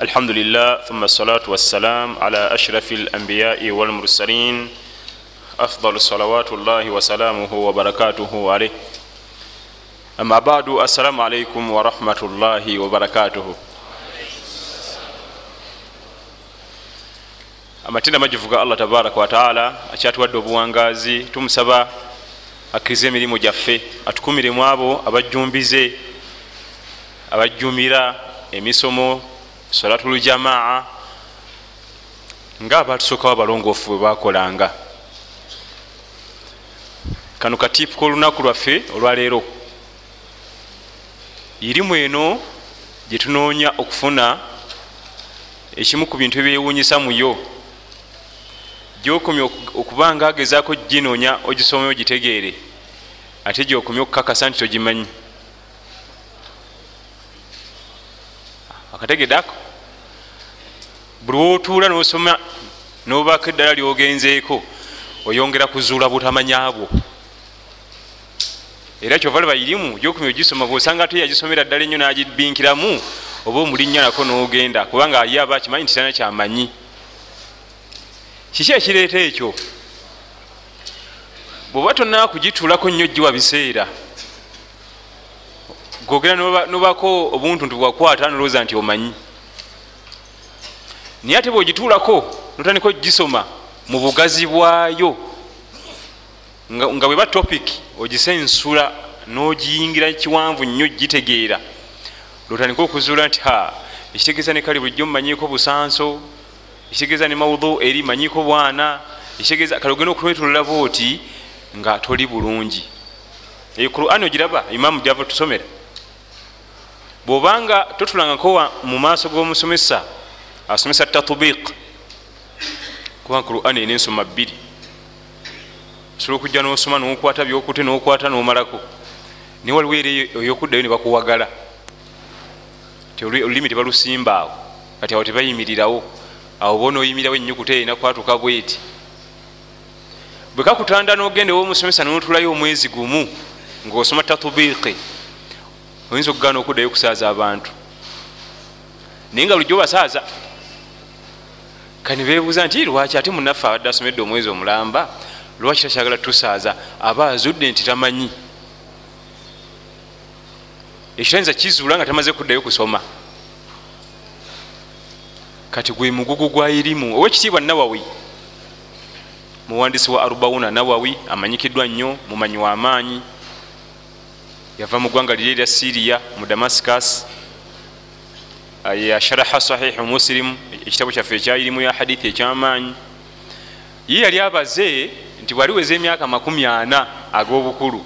الحمد لله ثم الصلاة والسلام على أشرف الأنبياء والمرسلين أفضل صلوات الله وسلامه وبركاته عليه أما بعد السلام عليكم ورحمة الله وبركاته amatinda magivuga allah tabaraka wataala akyatuwadde obuwangazi tumusaba akkirize emirimu gyaffe atukumiremu abo abajjumbize abajjumira emisomo solatuljamaa nga abatusookawo abalongoofu bwe bakolanga kano katipu kolunaku lwaffe olwaleero irimu eno gyetunoonya okufuna ekimu ku bintu ebyewuunyisa muyo gyokomye okuba nga agezaako ginoonya ogisome ogitegeere ate gyokomye okukakasa nti togimanyi. Akategedde ako buli wotuula nosoma nobaako eddala lyogenzeeko oyongera kuzuula butamanyabwo era kyova laba irimu gyokumya ogisoma bwosanga ate yagisomera ddala ennyo nagibinkiramu oba omulinnya nako nogenda kubanga ye aba akimanyi nti tana kyamanyi. Kiki ekireeta ekyo? Bweoba tonaa kugituulako nnyo giwa biseera gogera nobako obuntu nti bwakwata nolowooza nti omanyi naye ate bwogituulako notandika ogisoma mu bugazi bwayo. Nga bweba topic ogisensula nogiyingira kiwanvu nnyo gitegeera lotandika okuzuula nti ha ekitegeeza ne kale bulijjo mumanyiko busanso? Ekitegeeza ne maudhu eri manyiko bwana? Ekitegeeza kale ogenda okulwetolola booti nga toli bulungi. Eyo qurani ogiraba? Imamu gyava tusomera bwobanga totulangako mu maaso g'omusomesa asomesa tatbiq kubanga qurani ena ensoma bbiri. Osobola okujja nosoma nokwata byokute nokwata nomalako. Naye waliwo era eyokuddayo nebakuwagala ti olulimi tebalusimbaawo. Kati awo tebayimirirawo awo bona oyimirawo enyukuta erina kwatuka bweti. Bwe kakutanda nogenda ewomusomesa notulayo omwezi gumu ngaosoma tatbiqi oyinza okugaana okuddayo okusaaza abantu. Naye nga lujo basaaza kanibebuuza nti lwaki ate munaffe abadde asomedde omwezi omulamba lwaki takyagala tusaaza aba azudde nti tamanyi? Ekitayinza kizuula nga tamaze kuddayo kusoma. Kati gwe mugugu gwa irimu owekitiibwa nawawi muwandisi wa arubauna nawawi amanyikiddwa nnyo mumanyi wamaanyi yava mu ggwanga liri erya siriya mu damascus yasharaha sahihu muslim ekitabo kyaffe ekyayirimu ya hadithi ekyamaanyi. Ye yali abaze nti bwaliweza emyaka makumi ana ag'obukulu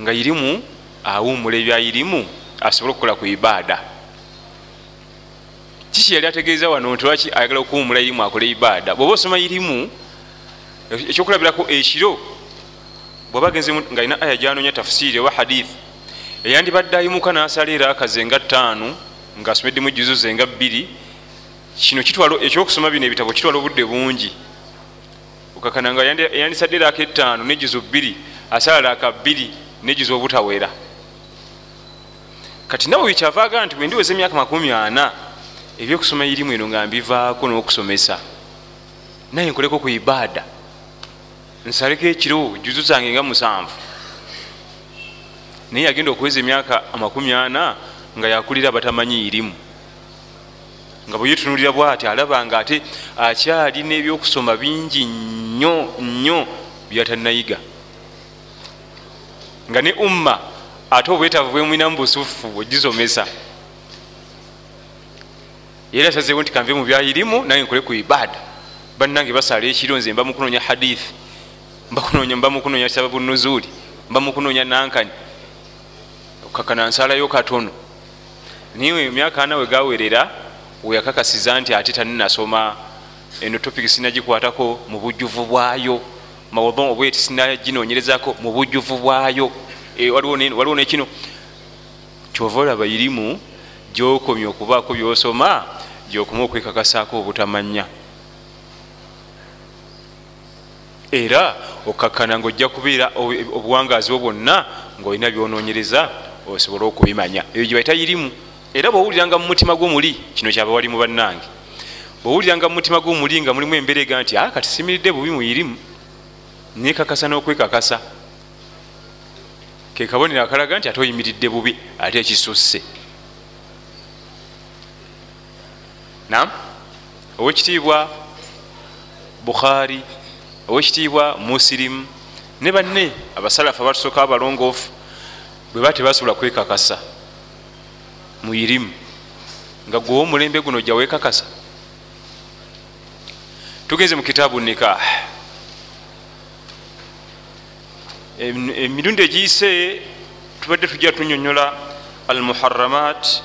nga irimu awumula ebyayirimu asobole okukola ku ibaada. Kiki yali ategeeza wano nti lwaki ayagala okuwumula irimu akole ibaada? Bwoba osoma irimu ekyokulabirako ekiro bwaba agenze nga alina aya gyanonya tafusiri oba hadith eyandibadde ayimuka nasala zenga ttaanu nga asomeddemu juzu zenga bbiri kino kitwala ekyokusoma bino ebitabo kitwala obudde bungi. Okakana nga eyandisadde eraka ettaanu nejuzu bbiri asala raka bbiri nejuzu obutawera. Kati nawe wekyava agaa nti bwendiweza emyaka makumi ana ebyokusoma irimu eno nga mbivaako n'okusomesa. Naye nkoleko ku ibaada. Nsaleko ekiro juzu zange nga musanvu. Naye yagenda okuweza emyaka amakumi ana nga yakulira abatamanyi irimu. Nga bweyetunulira bwati alaba nga ate akyalina ebyokusoma bingi nnyo nnyo byatanayiga nga ne umma ate obwetaavu bwemwinamu busufu ogizomesa era asazeewo nti kanve mu byayirimu naye nkole ku ibaada. Bannange basala ekiro nze mba mukunoonya hadithi mba mukunoonya sababu nuzuuli mba mukunoonya nankani. Okakana nsalayo katono niwe emyaka ana we gawerera weyakakasiza nti ate taninasoma eno topic sinagikwatako mu bujjuvu bwayo. Mawadho obweti sinaginonyerezako mu bujjuvu bwayo. Waliwo nekino kyova olaba irimu gyokomya okubaako byosoma gyokoma okwekakasaako obutamanya. Era okakkana ngaojja kubeera obuwangazi bwo bwonna ngaolina byononyereza osobole okubimanya. Ebyo gyebaita irimu era bwowuliranga mu mutima gwomuli kino kyaba wali mu bannange. Bwowuliranga mu mutima gwomuli nga mulimu emberega nti a kati simiridde bubi muyirimu nekakasa n'okwekakasa. Kekabonero akalaga nti ate oyimiridde bubi ate ekisusse. Nam owekitiibwa bukhari owekitiibwa musirimu ne banne abasalafu abatusooka abalongoofu bwe ba tebasobola kwekakasa muyirimu nga gwewa omulembe guno ojja wekakasa tugenze mu kitaabu nikah. Emirundi egiyise tubadde tujja tunyonyola almuharamat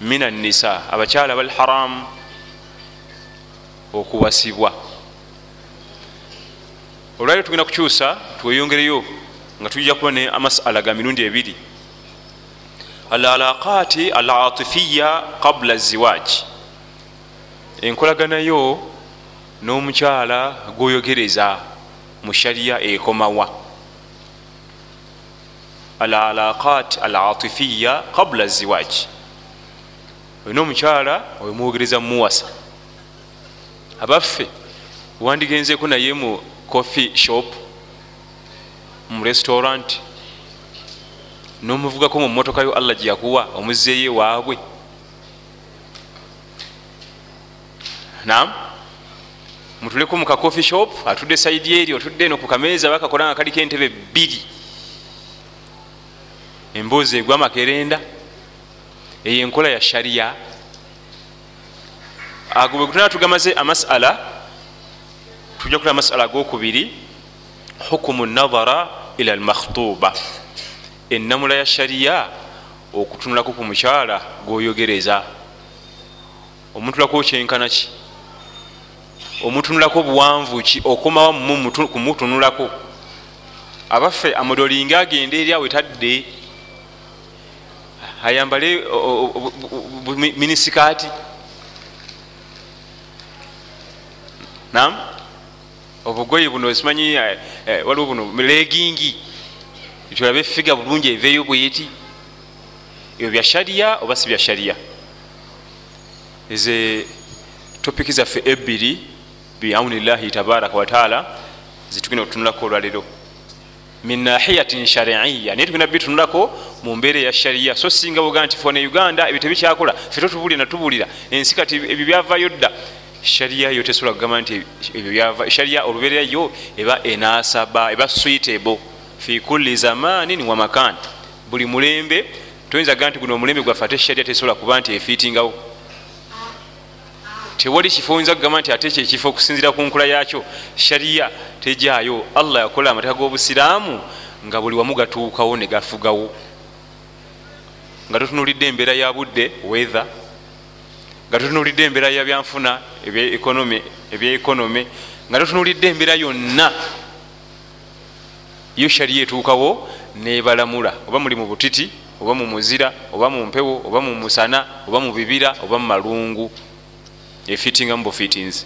min annisa abakyala bal haramu okuwasibwa. Olwaliro tugenda kukyusa tweyongereyo nga tujja kuba ne amasala ga mirundi ebiri al alaqati al atifiya qabla ziwaj enkolaganayo n'omukyala gwoyogereza mu shariya ekomawa. Al alaqat al atifiya qabla ziwaj olina omukyala wemwogereza mumuwasa abaffe wandigenzeko naye mu coffee shop mu restaurant nomuvugako mu motoka yo allah gyeyakuwa omuzeeyo waabwe. Nam mutuleko mu kacoffee shop atudde saidi eri otudde eno ku kameeza bakakola nga kaliko entebe bbiri. Emboozi egwa makerenda eyo enkola ya shariya ago bwe tutana tugamaze amasala tujja kula amasala agokubiri hukumu nadhara ila almakhtuba enamula ya shariya okutunulako ku mukyala gwoyogereza. Omutunulako kyenkana ki? Omutunulako buwanvu ki? Okomawa kumutunulako abaffe amudolinga agende eri awe tadde ayambale minisikaati. Nam obugoye buno simanyi waliwo buno legingi tulabe efiga bulungi eveeyo bweti ebyo bya shariya oba si bya shariya eze topiki zaffe ebbiri biaunillahi tabaraka wataala zitugenda okutunulako olwaliro min nahiyatin shariiya naye tugenda bitunulako mu mbeera eya shariya so singa boga nti fone uganda ebyo tebikyakola fe totubulira natubulira ensi kati ebyo byavayo dda. Shariya yo tesobola kugamba nti shariya olubeererayo eba enasaba eba suitable fi kulli zamanin wa makan. Buli mulembe toyinza kuga nti guno omulembe gwaffe ate shariya tesobola kuba nti efiitingawo. Tewali kifo oyinza kugamba nti ate kyekifo okusinzira ku nkula yakyo shariya tejaayo. Allah yakola amateeka g'obusiraamu nga buli wamu gatuukawo ne gafugawo. Nga totunulidde embeera ya budde weather. Nga totunulidde embeera ya byanfuna ebyekonome nga totunulidde embeera yonna yo shariya etuukawo nebalamula oba muli mu butiti oba mu muzira oba mu mpewo oba mu musana oba mu bibira oba mu malungu. Efitinga mu bufitinzi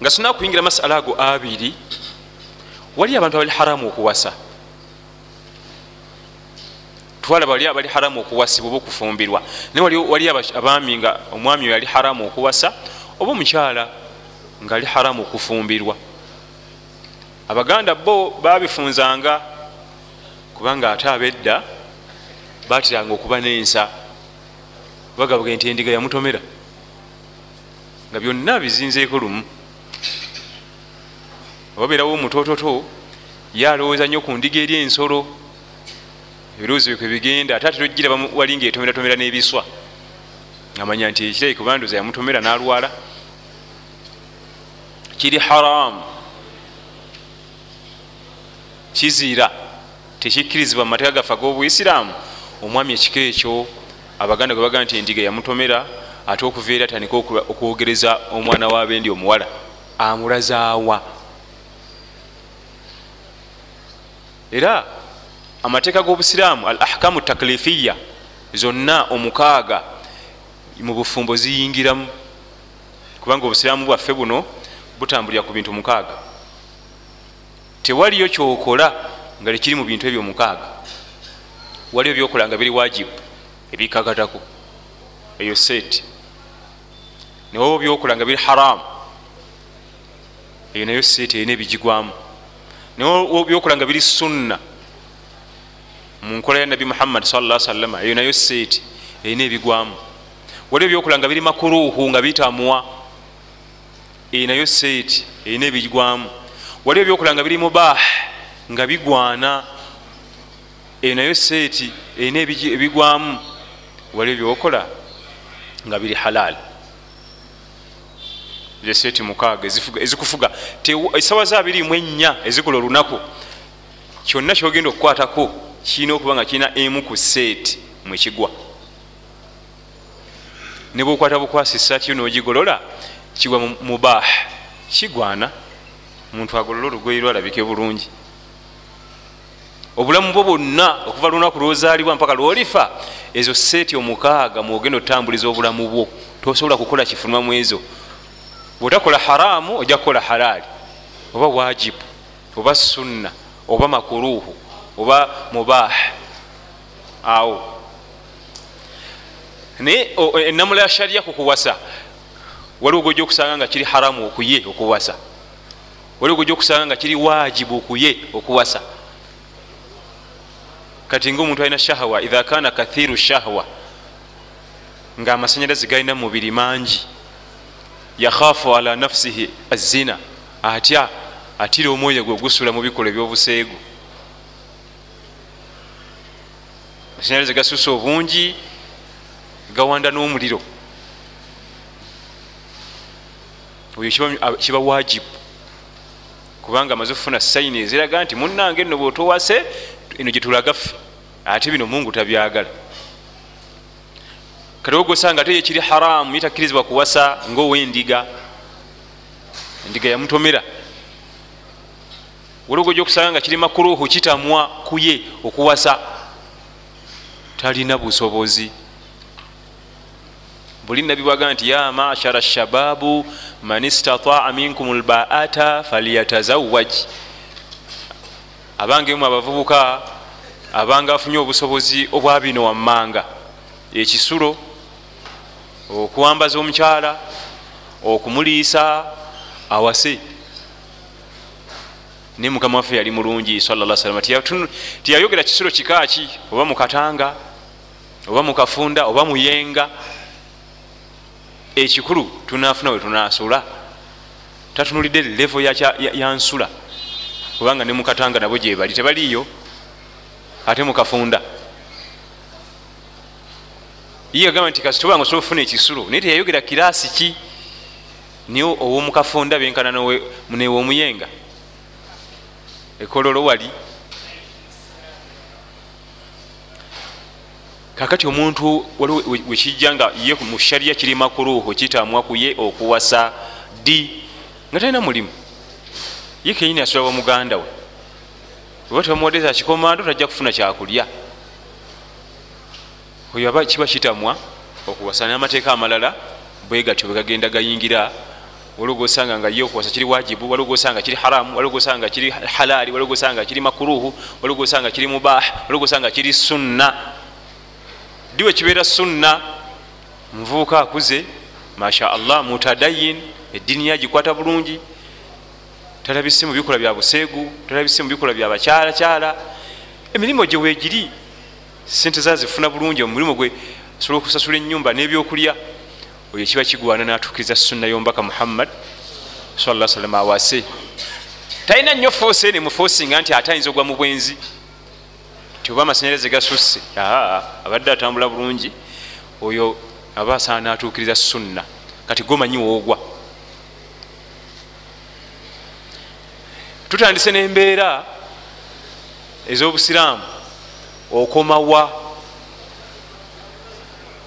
nga sina kuyingira masala ago abiri wali abantu abali haramu okuwasa. Twalaba wali abali haramu okuwasibwa oba okufumbirwa naye wali abaami nga omwami oyo ali haramu okuwasa oba omukyala nga ali haramu okufumbirwa abaganda bo babifunzanga kubanga ate abedda batiranga okuba n'ensa. Bagabuga nti endiga yamutomera nga byonna bizinzeeko lumu. Obabeerawo omutoototo ye alowooza nnyo ku ndiga eri ensolo ebirowoozo bye kwebigenda ate ate tojgira wali nga etomeratomera n'ebiswa. Amanya nti ekirayi kubanduza yamutomera n'alwala. Kiri haramu kizira tekikkirizibwa mu mateeka gaffe ag'obuisiraamu omwami ekiko ekyo abaganda gwe baga nti endiga yamutomera ate okuva eri atandika okwogereza omwana w'abendi omuwala amulazaawa. Era amateeka g'obusiraamu al ahkamu taklifiya zonna omukaaga mu bufumbo ziyingiramu. Kubanga obusiraamu bwaffe buno butambulira ku bintu mukaaga tewaliyo kyokola nga tekiri mu bintu ebyo mukaaga waliyo byokola nga biri wajibu ebikakatako eyo seeti. Niwoba byokola nga biri haramu eyo nayo seeti erina ebigigwamu niwoba byokola nga biri sunna munkola ya nabi muhammad salla salama eyo nayo seeti erina ebigwamu. Waliwo byokola nga biri makuruhu nga bitamwa eyo nayo seeti erina ebigwamu waliwo byokola nga biri mubah nga bigwana. Eyo nayo seeti erina ebigwamu waliwo byokola nga biri halal. Seeti mukaaga ezikufuga. Esawa zabirimu ennya ezikola olunaku kyonna kyogenda okukwatako kirina okuba nga kirina emu ku seeti mwekigwa ne bwokwata bukwasi esaati yo nogigolola kigwa mubah kigwana omuntu agolola olugoyi lwalabike bulungi obulamu bwo bwonna okuva lunaku lwozaalibwa mpaka lwolifa ezo seeti omukaaga mwogenda otambuliza obulamu bwo. Tosobola kukola kifunwa mu ezo. Bwotakola haramu ojja kukola halaali. Oba wajibu oba sunna oba makuruhu oba mubah awo. Naye enamula ya shariya kukuwasa waliwo gojja okusanga nga kiri haramu okuye okuwasa waliwo gojja okusanga nga kiri wajibu okuye okuwasa. Kati nga omuntu alina shahwa idha kana kathiru shahwa nga amasanyalazi galina mumubiri mangi yakhafu ala nafsihi azina atya atira omwoyo gwe ogusula mu bikola ebyobuseegu. Amasanyalazi gasusa obungi gawanda n'omuliro. Oyo kiba wajibu kubanga amaze okufuna sayini eziraga nti munange nno bwotowase eno gyetulagaffe ate bino mungu tabyagala. Kati ogosanga ate yekiri haramu yetakkirizibwa kuwasa ngaowendiga endiga yamutomera. Waliwo gojja okusanga nga kiri makuruhu kitamwa kuye okuwasa talina busobozi buli nabibwaga nti ya mashara shababu man istataa minkum lbaata falyatazawaj abangemu abavubuka abanga afunye obusobozi obwa bino wammanga. Ekisulo okuwambaza omukyala okumuliisa awase. Naye mukama waffe yali mulungi salama tiyayogera kisulo kikaki oba mukatanga oba mukafunda oba muyenga ekikulu tunafuna we tunasula tatunulidde levo yansula kubanga ne mukatanga nabo gyebali tebaliyo ate mukafunda. Ye agamba nti kasitobanga osobola okufuna ekisulo? Naye teyayogera kirasi ki? Niye owomukafunda benkana newomuyenga. Ekololo wali kakati omuntu wekijja nga ye mu shariya kiri makuruhu kitamwa kuye okuwasa di nga talina mulimu. Ye kenyini asula wa muganda we. Oba tebamuwadeza kikomando tajja kufuna kyakulya. Oyo aba kiba kitamwa okuwasa n'amateeka amalala bwe gatyo bwegagenda gayingira. Waliwo gosanga nga ye okuwasa kiri wajibu waliwo gosanga kiri haramu waliwo gosanga kiri halaali waliwo gosanga kiri makuruhu waliwo gosanga kiri mubah waliwo gosanga kiri sunna diwe kibeera sunna. Muvubuka akuze. Masha allah mutadayin eddiini yagikwata bulungi. Talabise mu bikola bya buseegu talabise mu bikola bya bakyalakyala. Emirimu gye weegiri sente zazifuna bulungi omulimu gwe. Asobola okusasula enyumba n'ebyokulya oyo kiba kigwana natuukiriza sunna yombaka muhammad sala salam awase. Talina nnyo foosi ene mufoosinga nti ate ayinza ogwa mu bwenzi ti oba amasanyalaze gasusse? Aa abadde atambula bulungi. Oyo aba asaana natuukiriza sunna. Kati gomanyi woogwa tutandise n'embeera ez'obusiraamu okomawa.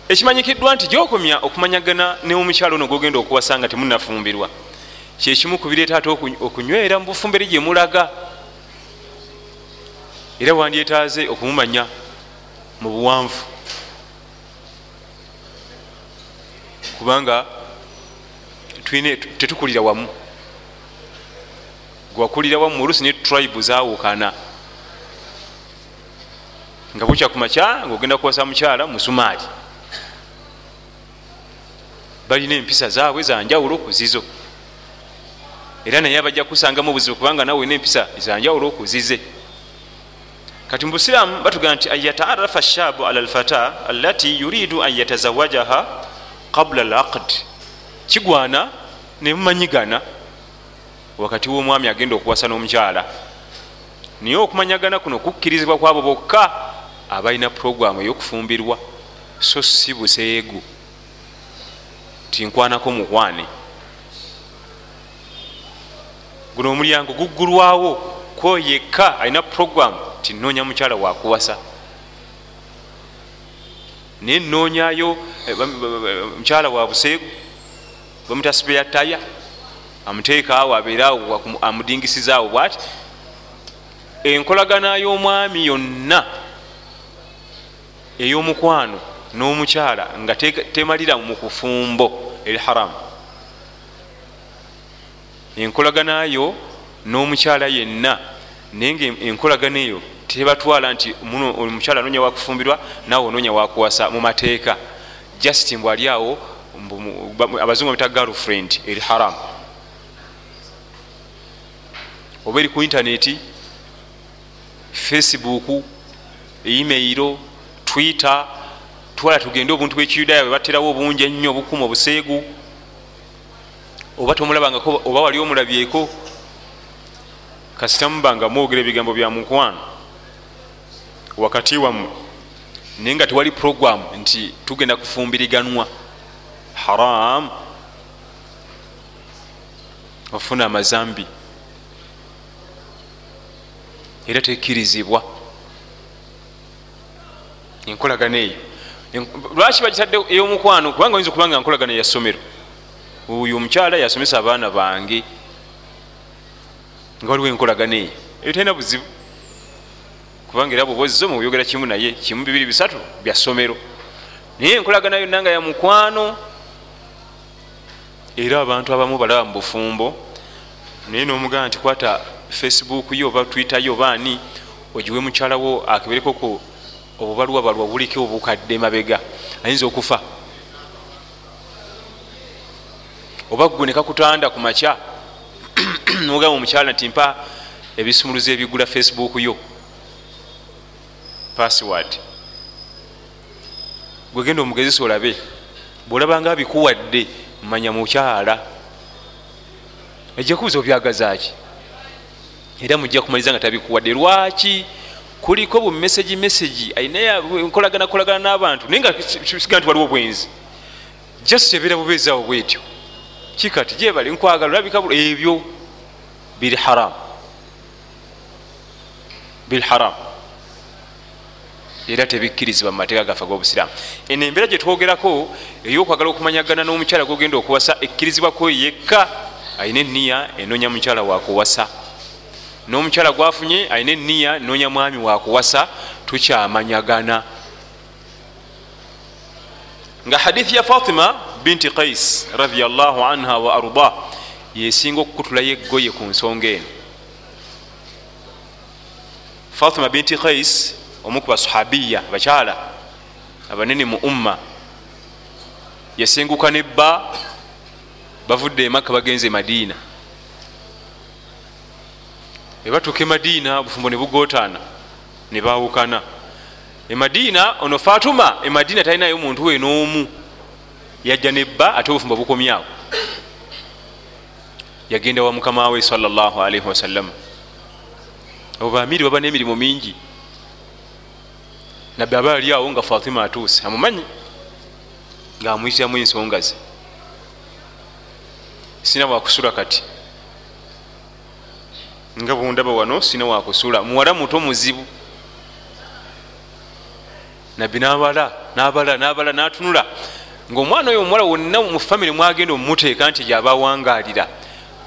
Ekimanyikiddwa nti gyokomya okumanyagana newomukyalo ono gogenda okuwasa nga temunafumbirwa kyekimu kubireeta ate okunywera mu bufumbire gye mulaga era wandyetaaze okumumanya mu buwanvu. Kubanga tetukulira wamu. Gwakulira wamu olusi ne tribe zawukana nga bukya kumakya ngaogenda kuwasa mukyala musumaali balina empisa zaabwe zanjawulo kuzizo era naye abajja kusangamu obuzibu kubanga nawe olina empisa zanjawulo kuzize kati mu busiraamu batugaa nti an yataarafa shabu ala lfata allati yuridu an yatazawajaha qabula laqd kigwana nemumanyigana wakati womwami agenda okuwasa n'omukyala. Naye okumanyagana kuno kukkirizibwa kwabo bokka abalina puroguramu ey'okufumbirwa. So si buseegu. Tinkwanako mukwane guno omulyango guggulwawo kwo yekka alina puroguramu tinoonya mukyala wakuwasa naye noonyayo mukyala wa buseegu bamutasibeya taya amuteekaawo abeereawo amudingisizaawo bwati enkolagana y'omwami yonna ey'omukwano n'omukyala nga temalira mu kufumbo eri haramu enkolaganayo n'omukyala yenna naye nga enkolagana eyo tebatwala nti omukyala anoonya wakufumbirwa naawe onoonya wakuwasa mu mateeka. Just mbw ali awo abazungu bita girlfriend eri haramu oba eri ku intaneti facebook emailo twitter twala tugende obuntu bwekiyudaaya bwe baterawo obungi ennyo obukuma obuseegu. Oba tomulabangako oba wali omulabyeko kasitamubanga mwogera ebigambo bya mukwano wakati wammwe naye nga tewali programu nti tugenda kufumbiriganwa. Haram. Ofuna amazambi. Era tekkirizibwa enkolagana eyo. Lwaki bagitadde ey'omukwano? Kubanga oyinza okubanga nkolagana yasomero oyo omukyala yasomesa abaana bange nga waliwo enkolagana eyo eyo talina buzibu kubanga era bwobaozzo mubuyogera kimu naye kimu bibiri bisatu bya ssomero. Naye enkolagana yonna nga ya mukwano era abantu abamu balaba mu bufumbo naye nomugamba nti kwata facebook yo oba twitter yo oba ani ogiwe mukyalawo akeberekoko obubalwa balwa buliko obukadde mabega ayinza okufa. Oba gwe nekakutanda ku makya nogamba omukyala nti mpa ebisumuluzo ebigula facebook yo. Password. Gwegenda omugezesa olabe bwolabanga abikuwadde manya mukyala ejja kubuza obyagazaki era mujja kumaliza nga tabikuwadde. Lwaki kuliko bumesagi mesagi ayinaenkolagana kolagana n'abantu naye nga siga nti waliwo bwenzi just ebeera bubeezaawo bwetyo. Kikati gyebali nkwagala olabika ebyo biri haram. Biri haram. Era tebikkirizibwa mu mateeka gaffe g'obusiraamu eno embeera gye twogerako ey'okwagala okumanyagana n'omukyala gogenda okuwasa ekkirizibwako yekka ayina eniya enoonya mukyala wakuwasa n'omukyala gwafunye ayina eniya enoonya mwami wakuwasa tukyamanyagana. Nga hadithi ya fatima binti qais radiallahu anha wa arda yesinga okukutulayo eggoye ku nsonga eno. Fatima binti qais omu ku basahabiya abakyala abanene mu umma yasenguka nebba bavudde emakka bagenze e madiina. Ebatuuka e madiina obufumbo ne bugotaana ne bawukana e madiina ono fatuma e madiina talinayo muntu we n'omu. Yajja nebba ate obufumbo bukomyawo yagenda wa mukama we salllahalaihi wasallama abo bamiri baba n'emirimu mingi. Nabbe aba ali awo nga fatima atuuse amumanyi ngaamuyitiramu ensonga ze. Sina wakusula kati. Nga bundaba wano sina wakusula muwala muto muzibu. Nabbi nabala nabala nabala natunula. Ngaomwana oyo omuwala wonna mu famire mwagenda omumuteeka nti gyaba awangalira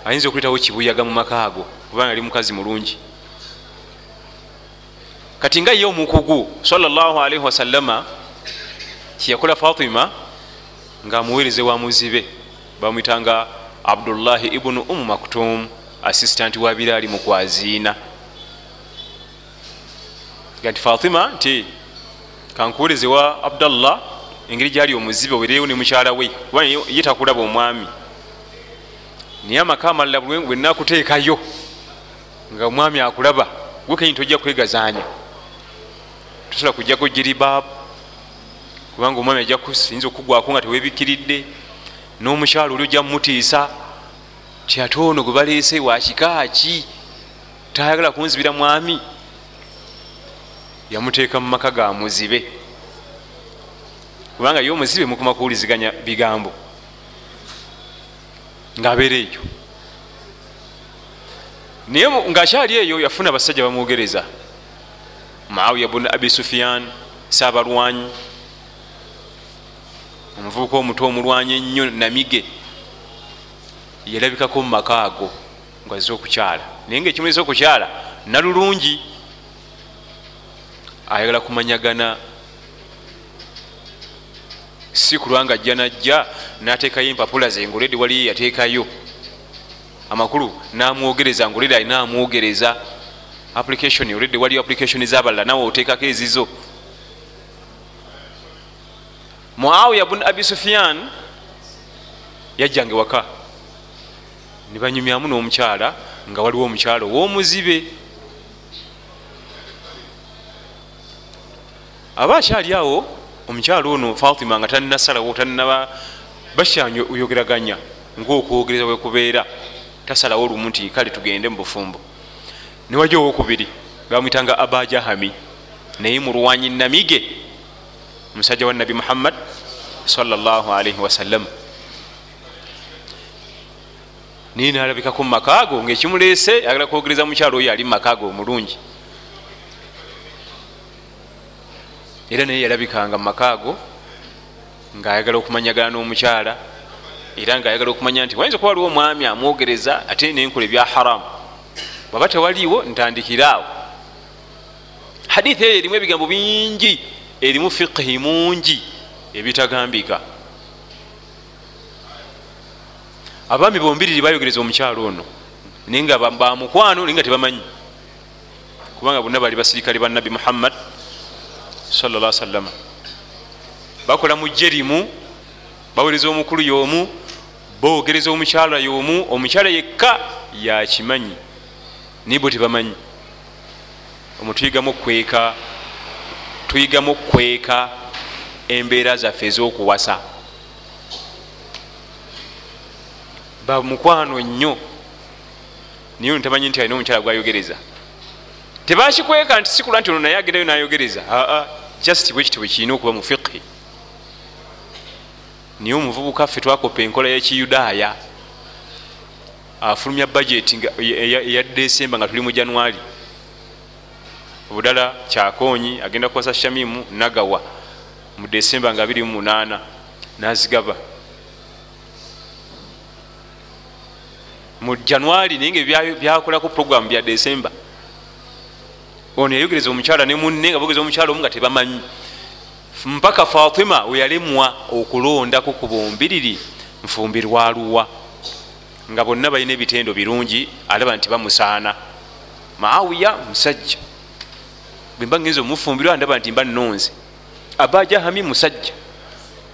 ayinza okuleetawo kibuyaga mu maka ago kubanga ali mukazi mulungi. Kati nga ye omukugu salllahalaihi wasallama kyeyakola fatima ngaamuweereze wa muzibe bamwitanga abdullahi ibunu umu maktum assistant wa biraali mukwaziina nti fatima nti kankuwereze wa abdallah engeri gyali omuzibe obereyo ne mukyala we kuba ye takulaba omwami naye amaka amalala bwenakuteekayo nga omwami akulaba gwekenyi tojja kwegazanya tosobola kujjako jiribaabu kubanga omwami ajja kuyinza okugwako nga tewebikiridde n'omukyalo oli ojja mumutiisa ti ate ono gwe baleese wakikaaki tayagala kunzibira mwami. Yamuteeka mu maka ga muzibe. Kubanga ye omuzibe mukuma kuwuliziganya bigambo ngaabeera eyo. Naye ngaakyali eyo yafuna abasajja bamwogereza. Maawiya bun abi sufiyan saabalwanyi omuvubuka omuto omulwanyi ennyo namige yalabikako mu maka ago ngaazze okukyala. Naye ngaekimulesa okukyala nalulungi. Ayagala kumanyagana si kulwanga ajja najja nateekayo empapula ze ngaoledi waliyo yateekayo. Amakulu namwogereza ngaoledi alina amwogereza. Application oledi waliyo application zabalala nawe oteekako ezizo. Muawiya bun abi sufiyan yajjanga ewaka nebanyumyamu n'omukyala nga waliwo omukyala ow'omuzibe. Aba akyali awo omukyala ono fatima nga talinasalawo talinaba bakyanyogeraganya ngaokwogereza bwekubeera tasalawo olumu nti kale tugende mu bufumbo. Niwajja owokubiri bamwitanga aba jahami naye mulwanyi namige omusajja wa nabi muhammad salllahalaihi wasallam naye nalabikako mumakaago ngaekimulese agala kwogereza mukyalo oyo ali mumakaago omulungi era naye yalabikanga mumakaago ngaayagala okumanyagana n'omukyala era ngaayagala okumanya nti wayinza kuba waliwo omwami amwogereza ate nenkola ebya haramu bwaba tewaliiwo ntandikiraawo hadithi eyo erimu ebigambo bingi erimu fiqhi mungi ebitagambika abaami bombiriri bayogereza omukyalo ono naye nga bamukwano naye nga tebamanyi. Kubanga bonna bali basirikale ba nabi muhammad salla salama bakola mujje rimu bawereza omukulu yomu bogereza omukyala yomu omukyala yekka yakimanyi naye bo tebamanyi. Omutuyigamu okweka tuyigamu okweka embeera zaffe ez'okuwasa. Bamukwano nnyo naye ono tamanyi nti alina omukyala gwayogereza. Tebakikweka nti sikula nti ono naye agendayo nayogereza. Aa just bwekiti bwe kirina okuba mu fiqhi. Naye omuvubuka ffe twakopa enkola y'ekiyudaaya afulumya budget eya desemba nga tuli mu januari obudala kyakonyi agenda kuwasa shamimu nagawa mu desemba nga 28 nazigaba. Mu januari naye nga byakolako programu bya desemba ono yayogereza omukyala ne munne nga bogeza omukyala omu nga tebamanyi. Mpaka fatima weyalemwa okulondako ku bombiriri nfumbirwaluwa nga bonna balina ebitendo birungi alaba nti bamusaana. Maawiya musajja. Bwemba ngenza omufumbirwa ndaba nti mba nonze abajahami musajja.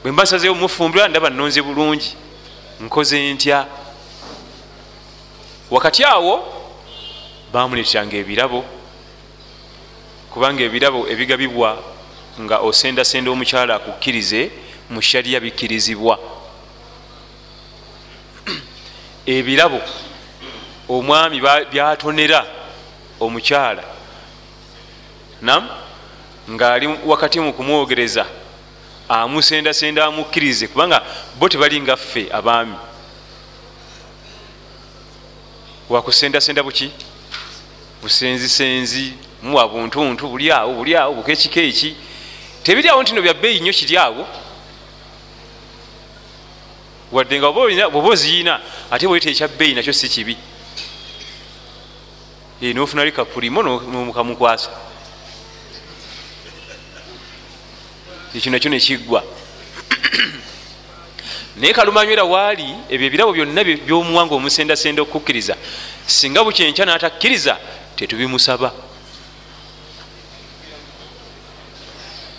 Bwemba nsazeyo omufumbirwa ndaba nonze bulungi. Nkoze ntya? Wakati awo bamuleteranga ebirabo kubanga ebirabo ebigabibwa nga osendasenda omukyala akukkirize mu shariya bikkirizibwa ebirabo omwami byatonera omukyala nam ngaali wakati mu kumwogereza amusendasenda amukkirize kubanga bo tebalinga ffe abaami. Wakusendasenda buki? Busenzisenzi muwa buntuntu buli awo buli awo bukekiko eki tebiri awo ntino byabbeeyi nnyo kiri awo. Wadde nga bwoba oziyina ate bweta ekyabbeeyi nakyo si kibi. Nofuna likapulimo nomukamukwasa ekyo nakyo nekiggwa naye kalumanywera waali ebyo ebirabo byonna byomuwanga omusendasenda okukkiriza singa bukyenkya n'atakkiriza tetubimusaba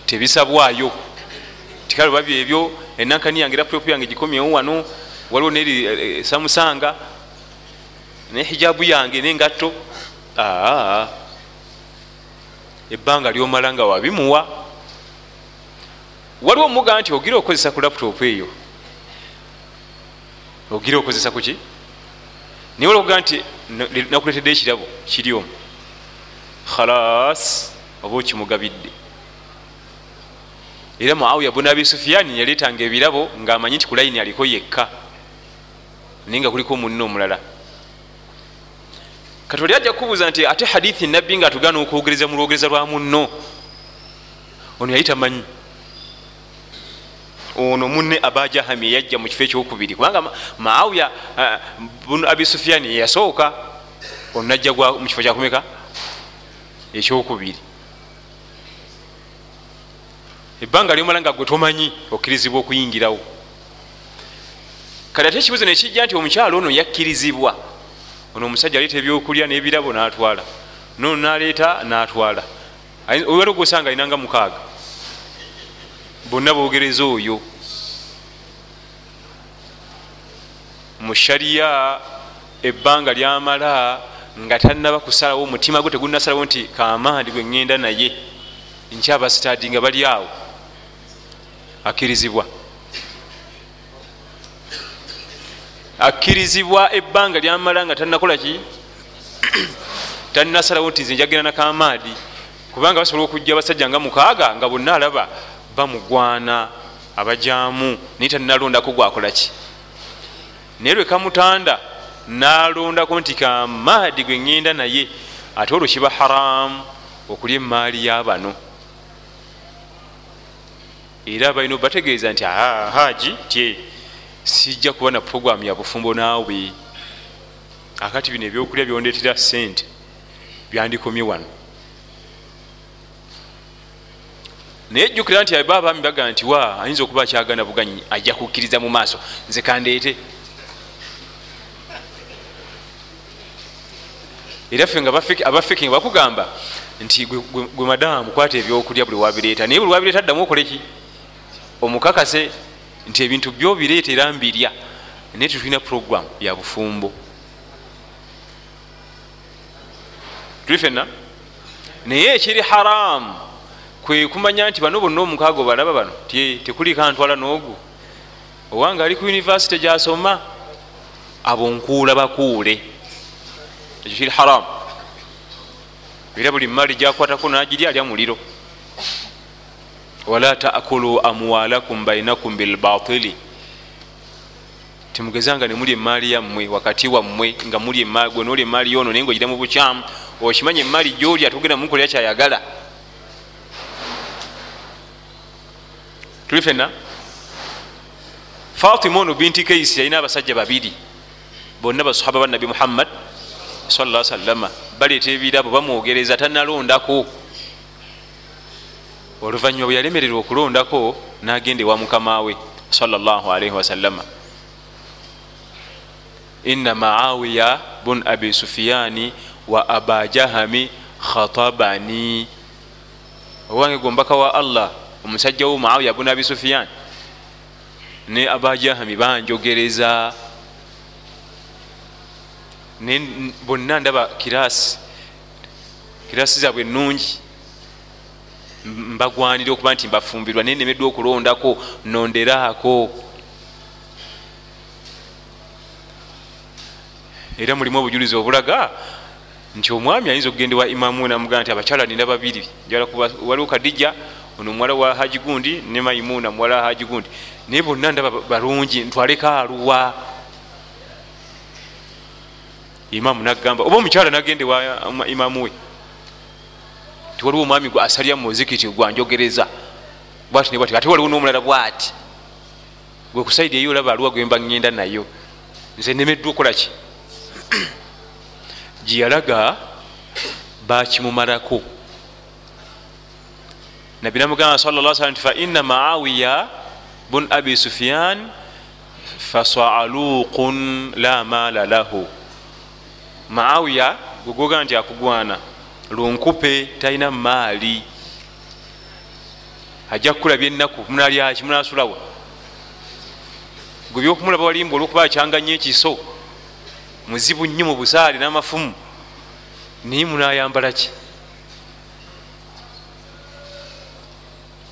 tebisabwayo. Tikale baby ebyo enankani yange laputopu yange gikomyewo wano waliwo neri eh, samusanga ne hijabu yange nengatto aa ebbanga lyomala nga wabimuwa. Waliwo omuga nti ogira okukozesa ku laputopu eyo. Ogira okukozesa kuki naye waliwo oga nti nakuletedde ekirabo kiri omu khalas oba okimugabidde era muawiya bun abi sufiyani yaleetanga ebirabo ngaamanyi nti ku layini aliko yekka naye nga kuliko munne omulala. Kati oli ajja kukubuuza nti ate hadithi nabbi nga atugaana okwogereza mu lwogereza lwa munno? Ono yali tamanyi. Ono munne abajahami eyajja mu kifo ekyokubiri kubanga maawiya bunu abi sufiyani yeyasooka ono najja mu kifo kyakumeka ekyokubiri ebbanga lyomala nga gwe tomanyi okkirizibwa okuyingirawo. Kati ate ekibuzo nekijja nti omukyalo ono yakkirizibwa. Ono omusajja aleeta ebyokulya n'ebirabo n'atwala. Nono naleeta n'atwala. Waliwo gwosanga alinanga mukaaga. Bonna bogereza oyo. Mu shariya ebbanga lyamala nga tanaba kusalawo omutima gwe tegunasalawo nti kamaandi gwe ŋŋenda naye. Nkyabasitadi nga bali awo akkirizibwa. Akkirizibwa ebbanga lyamala nga tanakola ki? Tanasalawo nti nze njagenda nakamaadi kubanga basobola okujja abasajja nga mukaaga nga bonna alaba bamugwana abajamu naye tanalondako gwakola ki? Naye lwe kamutanda nalondako nti kamaadi gwe ŋŋenda naye ate olwo kiba haramu okulya emaali yabano era balina obategeeza nti haji tye sijja kuba na programu ya bufumbo naawe. Akati bino ebyokulya byondeetera sente byandikomye wano. Naye jjukira nti aba abaami bagaa nti wa ayinza okuba akyagana buganyi ajja kukkiriza mu maaso nze kandeete. Era ffe nga abafeki nga bakugamba nti gwe madamu kwata ebyokulya buli wabireeta naye buli wabireeta addamu okoleki omukakase nti ebintu byobireeta era mbirya naye tetulina program ya bufumbo. Tuli fenna naye ekiri haramu kwe kumanya nti bano bonna omukaago balaba bano tekuli kantwala noogu owange ali ku univesity gyasoma abo nkuula bakuule. Ekyo kiri haramu era buli maali gyakwatako nagirya alya muliro wala takulu amwalakum bainakum bilbatili timugezanga nemuli emaali yammwe wakati wammwe nga muli gwe noli emaali yono naye nga ogira mu bukyamu okimanya emaali gyoli atugenda mukolera kyayagala. Tuli fenna fatima ono binti kaisi yalina abasajja babiri bonna basahaba banabi muhammad salla sallama baleeta ebirabo bamwogereza tanalondako oluvanyuma bwe yalemererwa okulondako nagenda ewa mukamawe salaalii wasalama ina maawiya bun abi sufiyani wa aba jahami khatabani. Owange gombaka wa allah omusajja wo maawiya bun abi sufiyani ne aba jahami banjogereza. Bonna ndaba kirasi kirasi zabwe nungi mbagwanira okuba nti mbafumbirwa naye nemeddwa okulondako nonderaako era mulimu obujulizi obulaga nti omwami ayinza okugendewa imamu namugaa nti abakyala nina babiri waliwo kadijja ono muwala wa haji gundi ne maimuna muwala wa haji gundi. Naye bonna ndaba balungi ntwaleko aluwa imamu nagamba oba omukyala nagendewa imamu we tiwaliwo omwami gwe asalya mumuzikiti gwanjogereza bwati nebwati ate waliwo nomulala bwati. Gwe kusaidi eyo olaba aluwa gwemba ŋŋenda nayo. Nze nemeddwa okolaki gyeyalaga bakimumalako nabbi namugamba sala salam nti faina maawiya bun abi sufiyan fasaaluqun la maala lahu. Maawiya gwegoga nti akugwana lunkupe talina maali. Ajja kukulabya ennaku munalyaki munasulawa gwe byokumulaba walimba olwokuba akyanga nnyo ekiso muzibu nnyo mu busaale n'amafumu naye munayambala ki?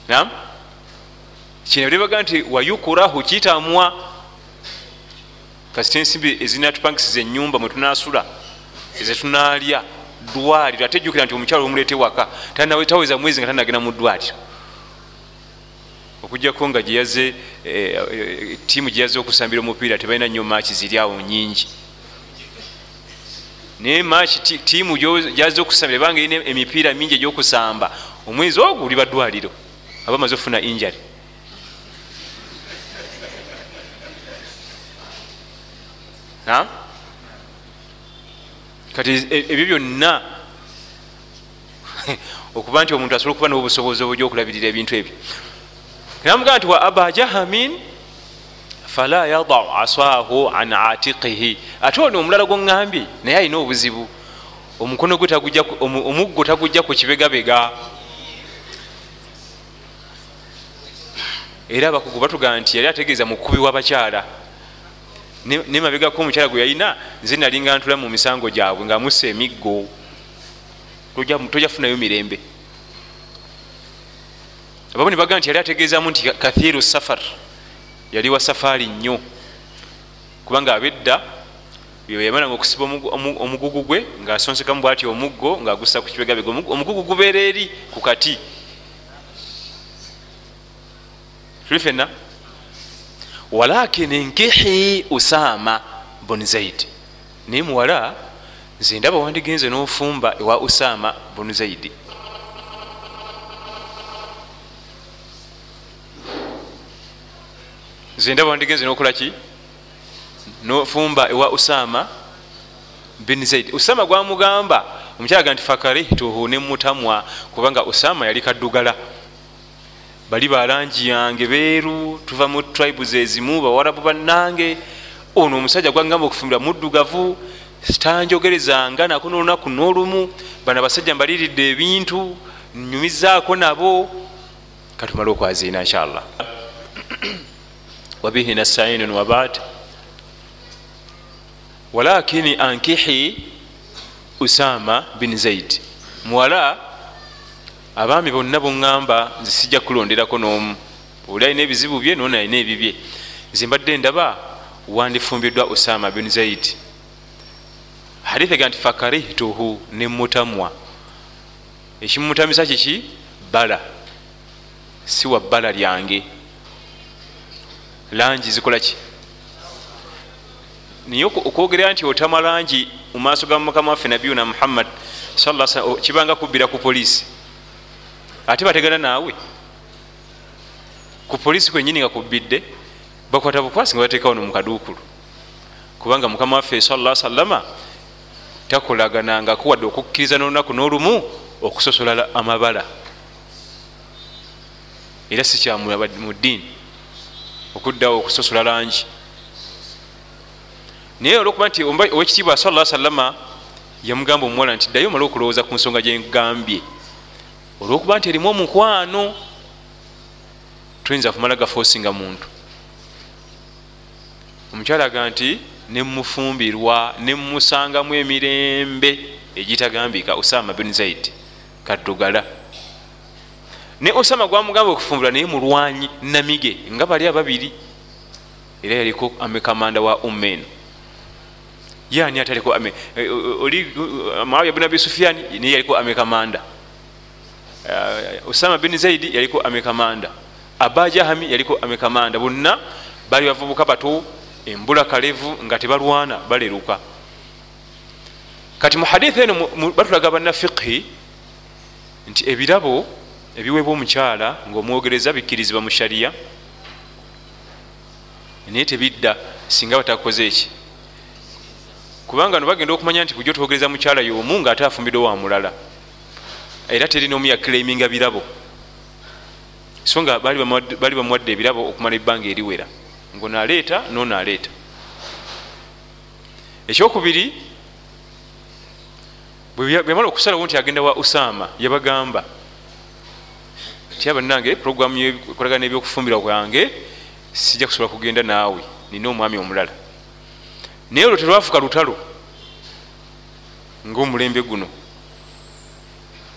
Nam kino libaga nti wayukurahu kitamwa kasita ensimbi ezinatupangisiza enyumba mwetunasula ezetunalya dwaliro ate jjukira nti omukyalo omulete waka taweza mwezi nga tanagenda mu ddwaliro. Okujjako nga gyeyaze eh, eh, tiimu gyeyaze okusambira omupiira tebalina nnyo maaki ziri awo nyingi naye maaki tiimu gyaze okusambira banga erina emipiira mingi egyokusamba omwezi ogwo oli baddwaliro aba amaze okufuna injary kati e, ebyo byonna okuba nti omuntu asobola okuba nobusobozi obujja okulabirira ebintu ebyo. Namugaa nti wa aba jahamin fala yadau aswahu an atiqihi ate ono omulala gwoŋambye naye alina obuzibu. Omukono gwe omuggo tagujja ku kibegabega. Era abakugu batugaa nti yali ategeeza mukubi w'abakyala nemabegako omukyala gwe yalina nze nalinga ntula mu misango gyabwe ngaamusa emiggo. Tojafunayo mirembe. Abamu ne baga nti yali ategeezamu nti kathiru safar yali wa safaari nnyo. Kubanga abedda yamalanga okusiba omugugu gwe ngaasonsekamu bwati omuggo ngaagusa ku kibegabega omugugu gubeera eri ku kati. Tuli fenna walakin nkihi usama bun zaidi naye muwala nze ndaba wandigenze n'ofumba ewa usama bun zaidi nze ndaba wandigenze n'okolaki nofumba ewa usama bin zaidi usama gwamugamba omukyalaga nti fakarihtuhu nemutamwa kubanga usama yali kaddugala bali balangi yange beeru tuva mu tribes ezimu bawarabu bannange. Ono omusajja gwagamba okufumbira muddugavu tanjogerezanga nako nolunaku n'olumu. Bana basajja mbaliridde ebintu nyumizaako nabo. Katumale okwaziina inshallah. Wabihi nastainun wabad walakini ankihi usama bin zaid. Muwala abaami bonna boŋŋamba nze sijja kulonderako n'omu. Oli alina ebizibu bye nona alina ebibye nze mbadde ndaba wandifumbiddwa usama bin zaid. Hadith ega nti fakarihtuhu nemutamwa ekimumutamisa kiki bala. Si wa bbala lyange. Langi zikola ki? Naye okwogerera nti otama langi mu maaso ga mukama waffe nabiyuna muhammad kibanga kubbira ku poliisi ate bategana naawe. Ku polisi kwenyini nga kubidde bakwata bukwasi nga bateekawo no mukaduukulu kubanga mukama waffe sala salama takolaganangaku wadde okukkiriza nolunaku n'olumu okusosola amabala. Era sikyamu ddiini okuddawo okusosola langi. Naye olwokuba nti owekitiibwa sala salama yamugamba omuwala nti ddayo omale okulowooza ku nsonga gyengambye olwokuba nti erimu omukwano tuyinza kumala gafoosinga muntu. Omukyala aga nti nemufumbirwa nemusangamu emirembe egitagambika usama bin zaid kaddugala. Ne osama gwamugamba okufumbirwa naye mulwanyi namige nga bali ababiri. Era yaliko amekamanda wa ummeno yani ataliko eh, oli maawiya bin abi sufiani naye yaliko amekamanda uh, usama bin zaidi yaliko amekamanda. Abajahami yaliko amekamanda. Bonna bali bavubuka bato embula kalevu nga tebalwana baleruka. Kati muhaditha eno batulaga banna fiqhi nti ebirabo ebiweebwa omukyala ngaomwogereza bikkirizibwa mu shariya naye tebidda singa batakoze eki kubanga no bagenda okumanya nti bujja otwogereza mukyala yomu ngaate afumbidwe wa mulala era terina omu yaklaiminga birabo. So nga bali bamuwadde ebirabo okumala ebbanga eriwera. Ngaonaleeta nonaleeta ekyokubiri bweyamala okusalawo nti agenda wa usama yabagamba tyaba nange programu yekolagana nebyokufumbirwa kwange sijja kusobola kugenda naawe nina omwami omulala. Naye olwo terwafuka lutalo ngaomulembe guno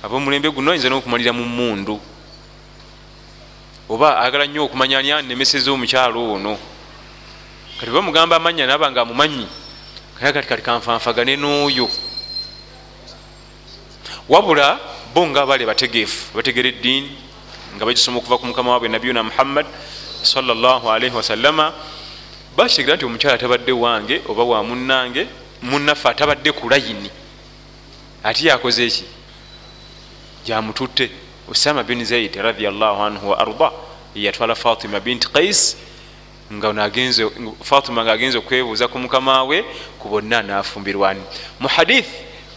abomulembe guno ayinza nokumalira mu mundu oba ayagala nnyo okumanya ani anemeseza omukyalo ono. Kati bamugamba amanya naba nga amumanyi kaya kati kati kanfanfagane n'oyo. Wabula bo nga abaali bategeefu bategera eddiini nga bagisoma okuva ku mukama waabwe nabiyuna muhammad salaalaihi wasallama bakitegera nti omukyala tabadde wange oba wa munnange munnaffe atabadde ku layini. Ate yakoze eki jamututte usama bin zaid radiallahu anhu wa arda yatwala fatima binti kais nga fatima nga agenze okwebuuza ku mukama we ku bonna nafumbirwani. Mu hadith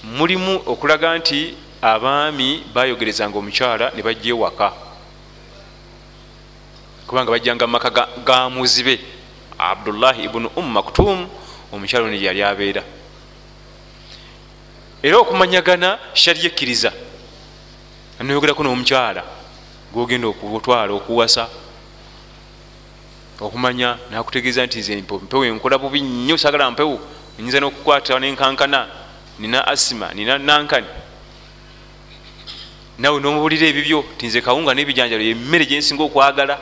mulimu okulaga nti abaami bayogerezanga omukyala ne bajja ewaka. Kubanga bajjanga mumaka ga muzibe. Abdullahi ibunu umu maktum omukyalo ne yali abeera. Era okumanyagana shari ekkiriza anoyogerako n'omukyala gogenda okutwala okuwasa okumanya nakutegeeza nti nze mpewo enkola bubi nnyo sagala mpewo nyinza nokukwata nenkankana nina asima nina nankani nawe nomubulira ebibyo tinze kawunga nebijanjalo yemmere gyensinga okwagala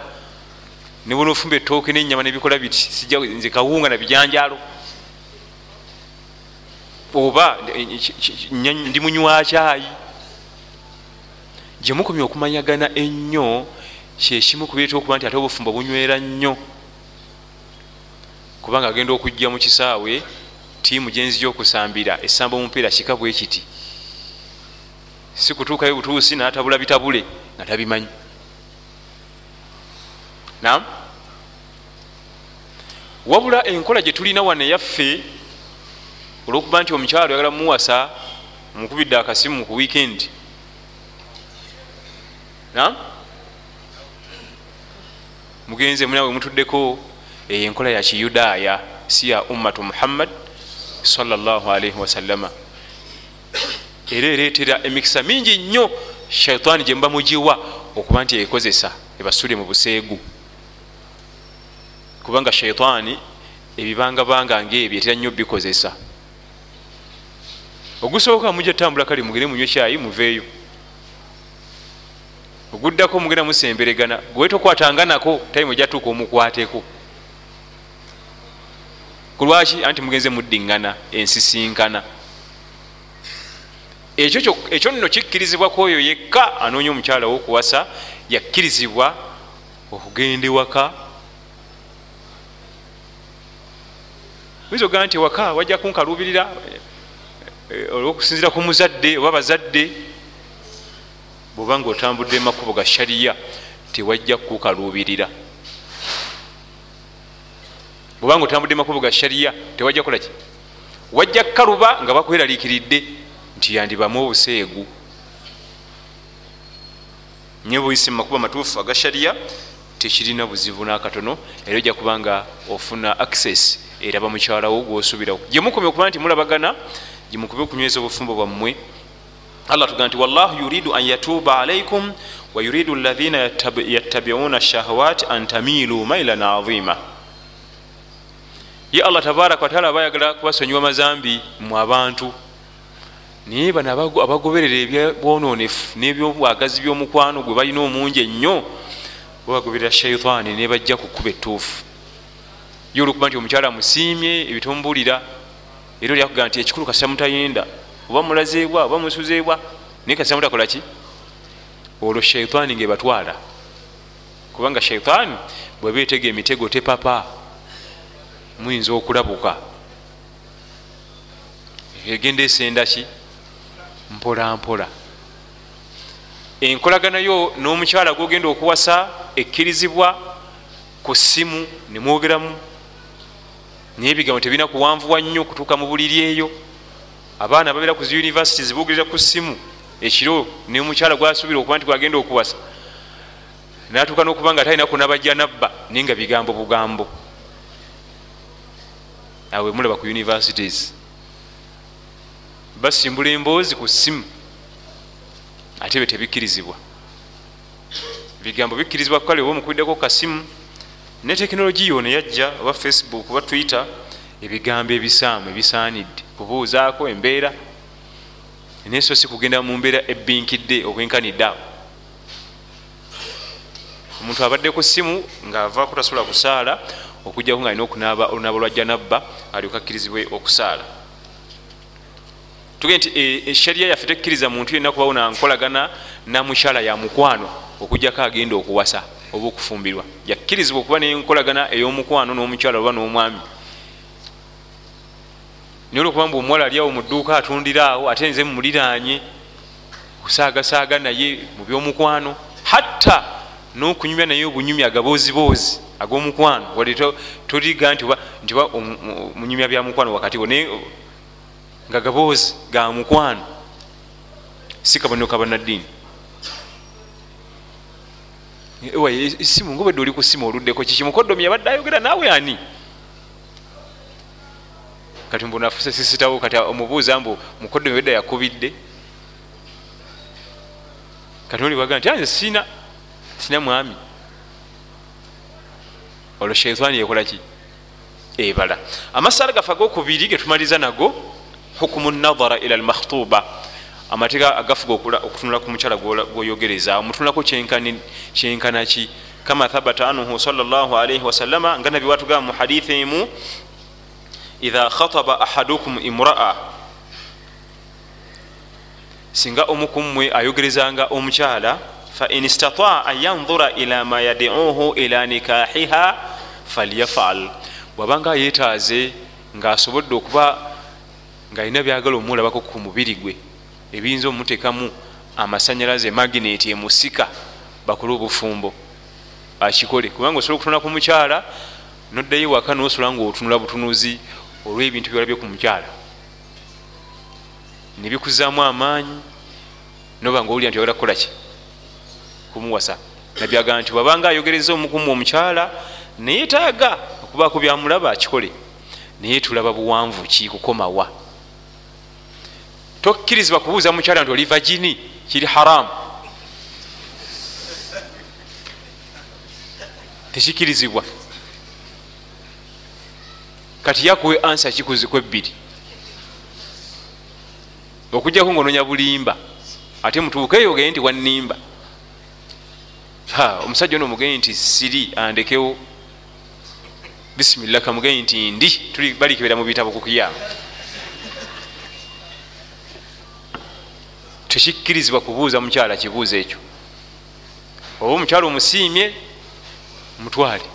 nebona ofumba etooke nenyama nebikola biti nze kawunga nabijanjalo oba ndi munywa kyayi gyemukomye okumanyagana ennyo kyekimu kubireeta okuba nti ate obufumba bunywera nnyo. Kubanga agenda okujja mu kisaawe tiimu gyenzi gyokusambira essamba omupiira kika bwe kiti. Si kutuukayo butuusi natabula bitabule nga tabimanyi. Nam wabula enkola gyetulina wane yaffe olwokuba nti omukyalo yagala mumuwasa mukubidde akasimu ku wiikendi mugenze munawe mutuddeko eyo enkola ya kiyudaaya si ya ummatu muhammad salaalaihi wasallama era ereetera emikisa mingi nnyo shaitaani gye muba mugiwa okuba nti ekozesa ebasule mu buseegu. Kubanga shaitaani ebibangabanga ngaebyo etera nnyo bikozesa. Ogusooka mujja tambula kale mugere munywe kyayi muveeyo oguddako mugenda musemberegana gwe tokwatanga nako tayimu ejatuuka omukwateko kulwaki anti mugenze muddiŋŋana ensisinkana. Ekyo nno kikkirizibwa kwoyo yekka anoonya omukyala wokuwasa yakkirizibwa okugenda ewaka. Oyinza ogaa nti ewaka wajja kunkalubirira olwokusinzira ku muzadde oba bazadde bwoba nga otambudde emakubo ga shariya tewajja kukaluubirira. Bwoba nga otambudde emakubo ga shariya tewajja kolaki wajja kukaluba nga bakweraliikiridde nti yandibamu obuseegu. Nye buyise mumakubo amatuufu aga shariya tekirina buzibu nakatono era ojja kubanga ofuna access eraba mukyalawo gwosuubirawo. Gyemukomye okuba nti mulabagana gyemukube okunyweza obufumbo bwammwe allah tugaa nti wallahu yuridu an yatuba alaikum wayuridu lathina yattabiuna shahawat an tamilu mailan azima. Ye allah tabaraka wataala aba ayagala kubasonyiwa mazambi mu abantu. Naye bano abagoberera ebyobwononefu n'ebyobwagazi byomukwano gwe balina omungi ennyo babagoberera shaitaani nebajja ku kkuba ettuufu. Ye olwokuba nti omukyala amusiimye ebitomubulira era oli akugamba nti ekikulu kasita mutayenda oba mulazeebwa oba musuzeebwa naye kasita mutakola ki? Olwo shaitaani ngaebatwala kubanga shaitaani bwebeetega emitego tepapa muyinza okulabuka? Egenda esenda ki? Mpola mpola. Enkolagana yo n'omukyala gwogenda okuwasa ekkirizibwa ku ssimu nemwogeramu naye ebigambo tebirina kuwanvuwa nnyo kutuuka mu buliri eyo abaana babeera ku ziunivesity zibogerera ku ssimu. Ekiro nemukyala gwasuubira okuba nti gwagenda okuwasa. Natuuka n'okuba nga talina kunabajja nabba naye nga bigambo bugambo. Awe mulaba ku universities. Basimbula emboozi ku ssimu ate be tebikkirizibwa. Bigambo bikkirizibwa kukale oba omukubiddeko kasimu ne tekinologi yo neyajja oba facebook oba twitter ebigambo ebisaamu ebisaanidde. Kubuuzaako embeera neso si kugenda mu mbeera ebbinkidde obwenkanidde awo. Omuntu abadde ku simu ngaavaako tasobola kusaala okujjaku nga alina okunaaba olunaaba lwajja nabba alyoka akkirizibwe okusaala. Tuge nti eshariya yaffe tekkiriza muntu yenna kubawo nankolagana namukyala ya mukwano okujjako agenda okuwasa oba okufumbirwa. Yakkirizibwa okuba nenkolagana ey'omukwano n'omukyala oba n'omwami naye olwokuba mbu omuwala ali awo mu dduuka atundira awo ate nze mumuliranye kusaagasaaga naye mu byomukwano hatta n'okunyumya naye obunyumya agabooziboozi ag'omukwano. Wadde toliga nti nti munyumya byamukwano wakati wo naye nga gaboozi ga mukwano si kabonero kabanaddiini esimu ngaobadde oli ku simu oluddeko kiki mukoddomi yabadde ayogera naawe ani kati mbunafuse sisitawo kati omubuuza mbu mukoddomi yabadde yakubidde? Kati olibaga nti anze sina sina mwami. Olwo sheitaani yekolaki ebala. Amasala gafe agokubiri getumaliza nago hukumu nadhara ila almakhtuba. Amateeka agafuga okutunula ku mukyala gwoyogereza. Omutunulako kyenkanaki kama thabata anhu salllahalaihi wasallama nga nabi watugamba mu hadithi emu idha khataba ahadukum imraa singa omukummwe ayogerezanga omukyala fain istataa an yanzura ila ma yadiuhu ila nikahiha falyafal. Bwabanga yetaaze ngaasobodde okuba ngaalina byagala omulabako ku mubiri gwe ebiyinza omutekamu amasanyalaze magineti emusika bakole obufumbo akikole kubanga osobola okutunula ku mukyala noddayo waka nosobola nga otunula butunuzi olwebintu byolabye ku mukyala. Nebikuzaamu amaanyi noba nga owulira nti oyagala kukolaki kumuwasa. Nabyagaa nti wabanga ayogereza omukumu omukyala nayetaaga okubaako byamulaba akikole. Naye tulaba buwanvu ki kukomawa. Tokkirizibwa kubuuza mukyala nti oli vagini kiri haramu tekikirizibwa kati yakuwe ansa kikuziku ebbiri okujjaku ngaononya bulimba. Ate mutuukeyo ogende nti wanimba omusajja ono omugende nti siri andekewo. Bisimillah kamugende nti ndi tuli balikibera mu bitabo kukiyama tekikkirizibwa kubuuza mukyala kibuuzo ekyo. Oba omukyala omusiimye mutwale.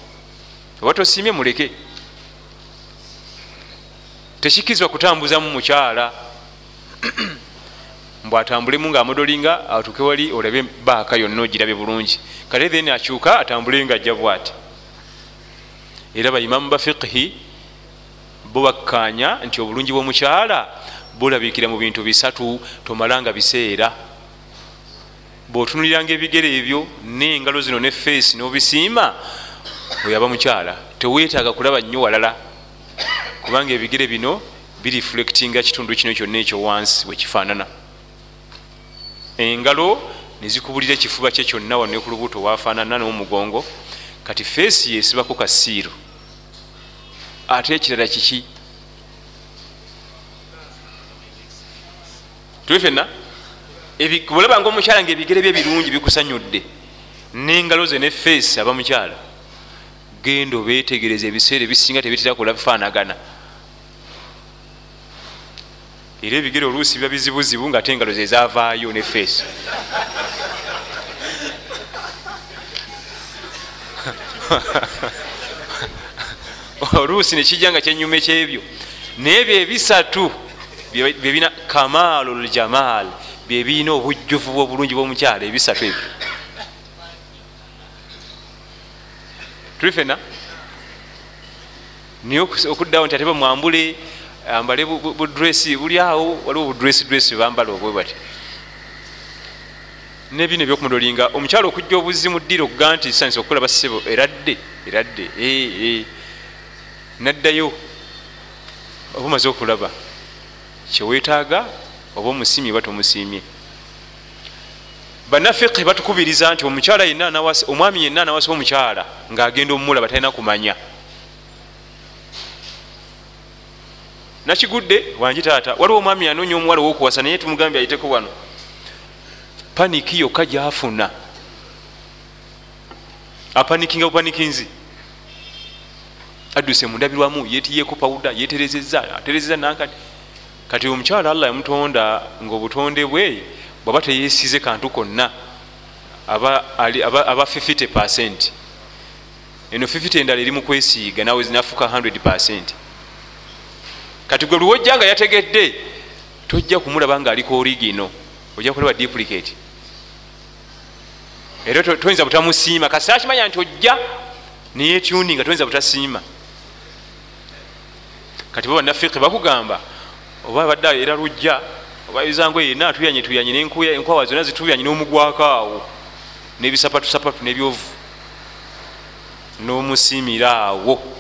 Oba tosiimye muleke tekikkirizibwa kutambuzamu mukyala. Mbw atambulemu nga amodolinga atuke wali olabe baaka yonna ogirabe bulungi. Kale then akyuka atambule nga ajja bwati. Era baimamu bafiqhi bo bakkanya nti obulungi bwomukyala bulabikira mu bintu bisatu tomalanga biseera. Bwotunuliranga ebigere ebyo nengalo zino ne feesi nobisiima oyaba mukyala tewetaaga kulaba nnyo walala kubanga ebigere bino bireflectinga kitundu kino kyonna ekyo wansi bwekifaanana engalo nezikubulira ekifuba kye kyonna wanne ku lubuto wafaanana n'omugongo kati feesi yesibako kasiiro ate ekirala kiki? Tuli fenna olabanga omukyala nga ebigere bye birungi bikusanyudde nengalo ze ne feesi aba mukyala genda obetegereza ebiseera ebisinga tebitera kulabifaanagana era ebigere oluusi biba bizibuzibu nga ate engalo zezavaayo ne feesi. Oluusi nekijja nga kyenyuma ekyebyo. Naye byebisatu byebina kamalu ljamal byebirina obujjuvu bwobulungi bwomukyala ebisatu ebyo tuli fena naye okuddawo nti ate bamwambule ambale budresi buli awo waliwo budresi dresi bambala obwe bati nebino ebyokumudolinga omukyalo okujja obuzimu ddira okuga nti sanisa okukolaba ssebo eradde eradde naddayo oba omaze okulaba kyewetaaga oba omusiimye oba tomusiimye. Banafiqi batukubiriza nti omukyala yenna omwami yenna anawasa omukyala ngaagenda omumulaba talina kumanya nakigudde wangi taata waliwo omwami anoonya omuwala owokuwasa naye tumugambye ayiteko wano. Paniki yokka gyafuna. Apanikinga bupanikinzi adduse mundabirwamu yetiyeko pawuda yeterezeza aterezeza nankati kati omukyala allah yamutonda ngaobutonde bwe bwaba teyesize kantu konna. Aba 50 percent. Eno 50 endala eri mukwesiiga nawe zinafuka 100 percent kati gwe luwojja nga yategedde tojja kumulaba nga aliko origino ojja kulaba duplicate. Era toyinza butamusiima. Kasi akimanya nti ojja neyetuninga toyinza butasiima. Kati baba nafiqi bakugamba oba badde era lujja obayizangu yena atuyanye tuyanye nenkwawa zonna zituyanye nomugwako awo nebisapatusapatu nebyovu nomusiimira awo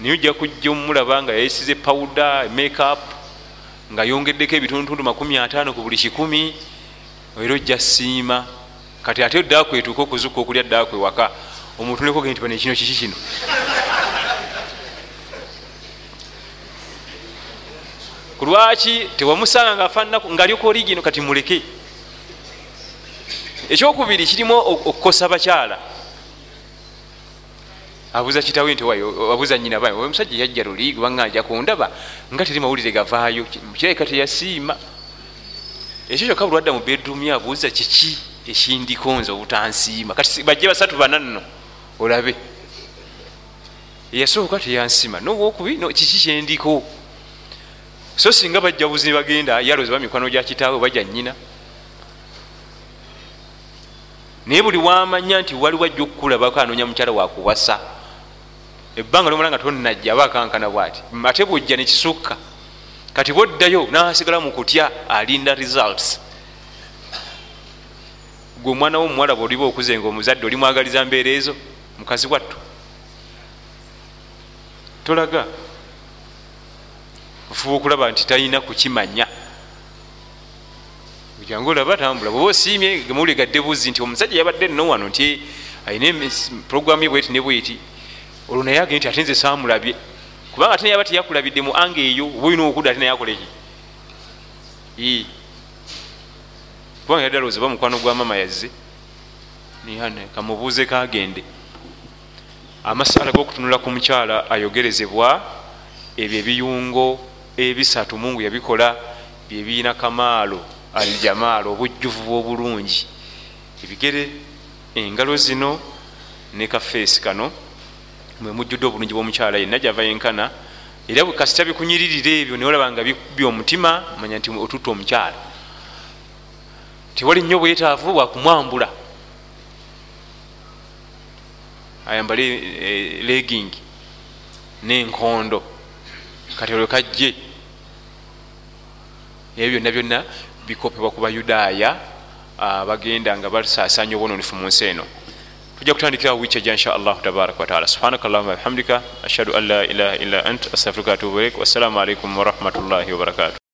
naye ojja kujja omulaba nga yayisize pawuda makeup nga yongeddeko ebituntundu 5 ku buli kikumi era ojja siima. Kati ate ddaku etuuka okuzuka okulya ddaku ewaka. Omuntu nekogee nti bane kino kiki kino? Kulwaki tewamusanga ngaafananaku ngaaliko origino kati muleke. Ekyokubiri kirimu okukosa bakyala abuuza kitawe nti abuuza nyina ba omusajja yajja luli gubanga kundaba nga teri mawulire gavaayo. Mukirabika teyasiima. Ekyo kyokka bulwadda mu bedroom abuuza kiki ekindiko nze obutansiima? Kati bajje basatu bana nno olabe. Eyasooka teyansiima nowokubiri kiki kyendiko? So singa bajja buzi bagenda yaloza ba mikwano gya kitaawe bajja nyina naye buli wamanya nti wali wajja okukulabako anoonya mukyala wakuwasa ebbanga lomala nga tonajja aba akankana bwati. Ate bwojja nekisukka kati boddayo nasigala mukutya alinda results. Gwe omwana wo omuwala bwoliba okuze nga omuzadde oli mwagaliza mbeera ezo? Mukazi wattu. Tolaga? Ofuba okulaba nti talina kukimanya. Jangu olaba tambula. Bweba osiimye gemuwuligadde buzi nti omusajja yabadde nno wano nti ayina programu ye bweti ne bweti olwo naye agende nti ate nze saamulabye. Kubanga ate nayaba teyakulabidde mu anga eyo oba olina okudda ate naye akoleki kubanga yaddala oziba mukwano gwa mama yazze. Kamubuuze kagende amasala g'okutunula ku mukyala ayogerezebwa ebyo ebiyungo ebisatu mungu yabikola byebiina kamaalo aljamaalo obujjuvu bwobulungi. Ebigere engalo zino ne kafeesi kano mujjudde obulungi bwomukyala yenna gyava yenkana era kasita bikunyiririra ebyo neolaba nga bikubye omutima manya nti otutta omukyala. Tewali nnyo bwetaavu bwakumwambula ayambale legging nenkondo. Kati olwo kajje. Ebyo byonna byonna bikopebwa ku bayudaaya bagenda nga basaasanya obwononefu mu nsi eno tujja kutandikirawo wiiki ejja insha allahu tabaraka wataala subhanaka allahuma bihamdika ashhadu an la ilaha illa ant astafirika atubu ilaik wassalamu alaikum warahmatullahi wabarakatu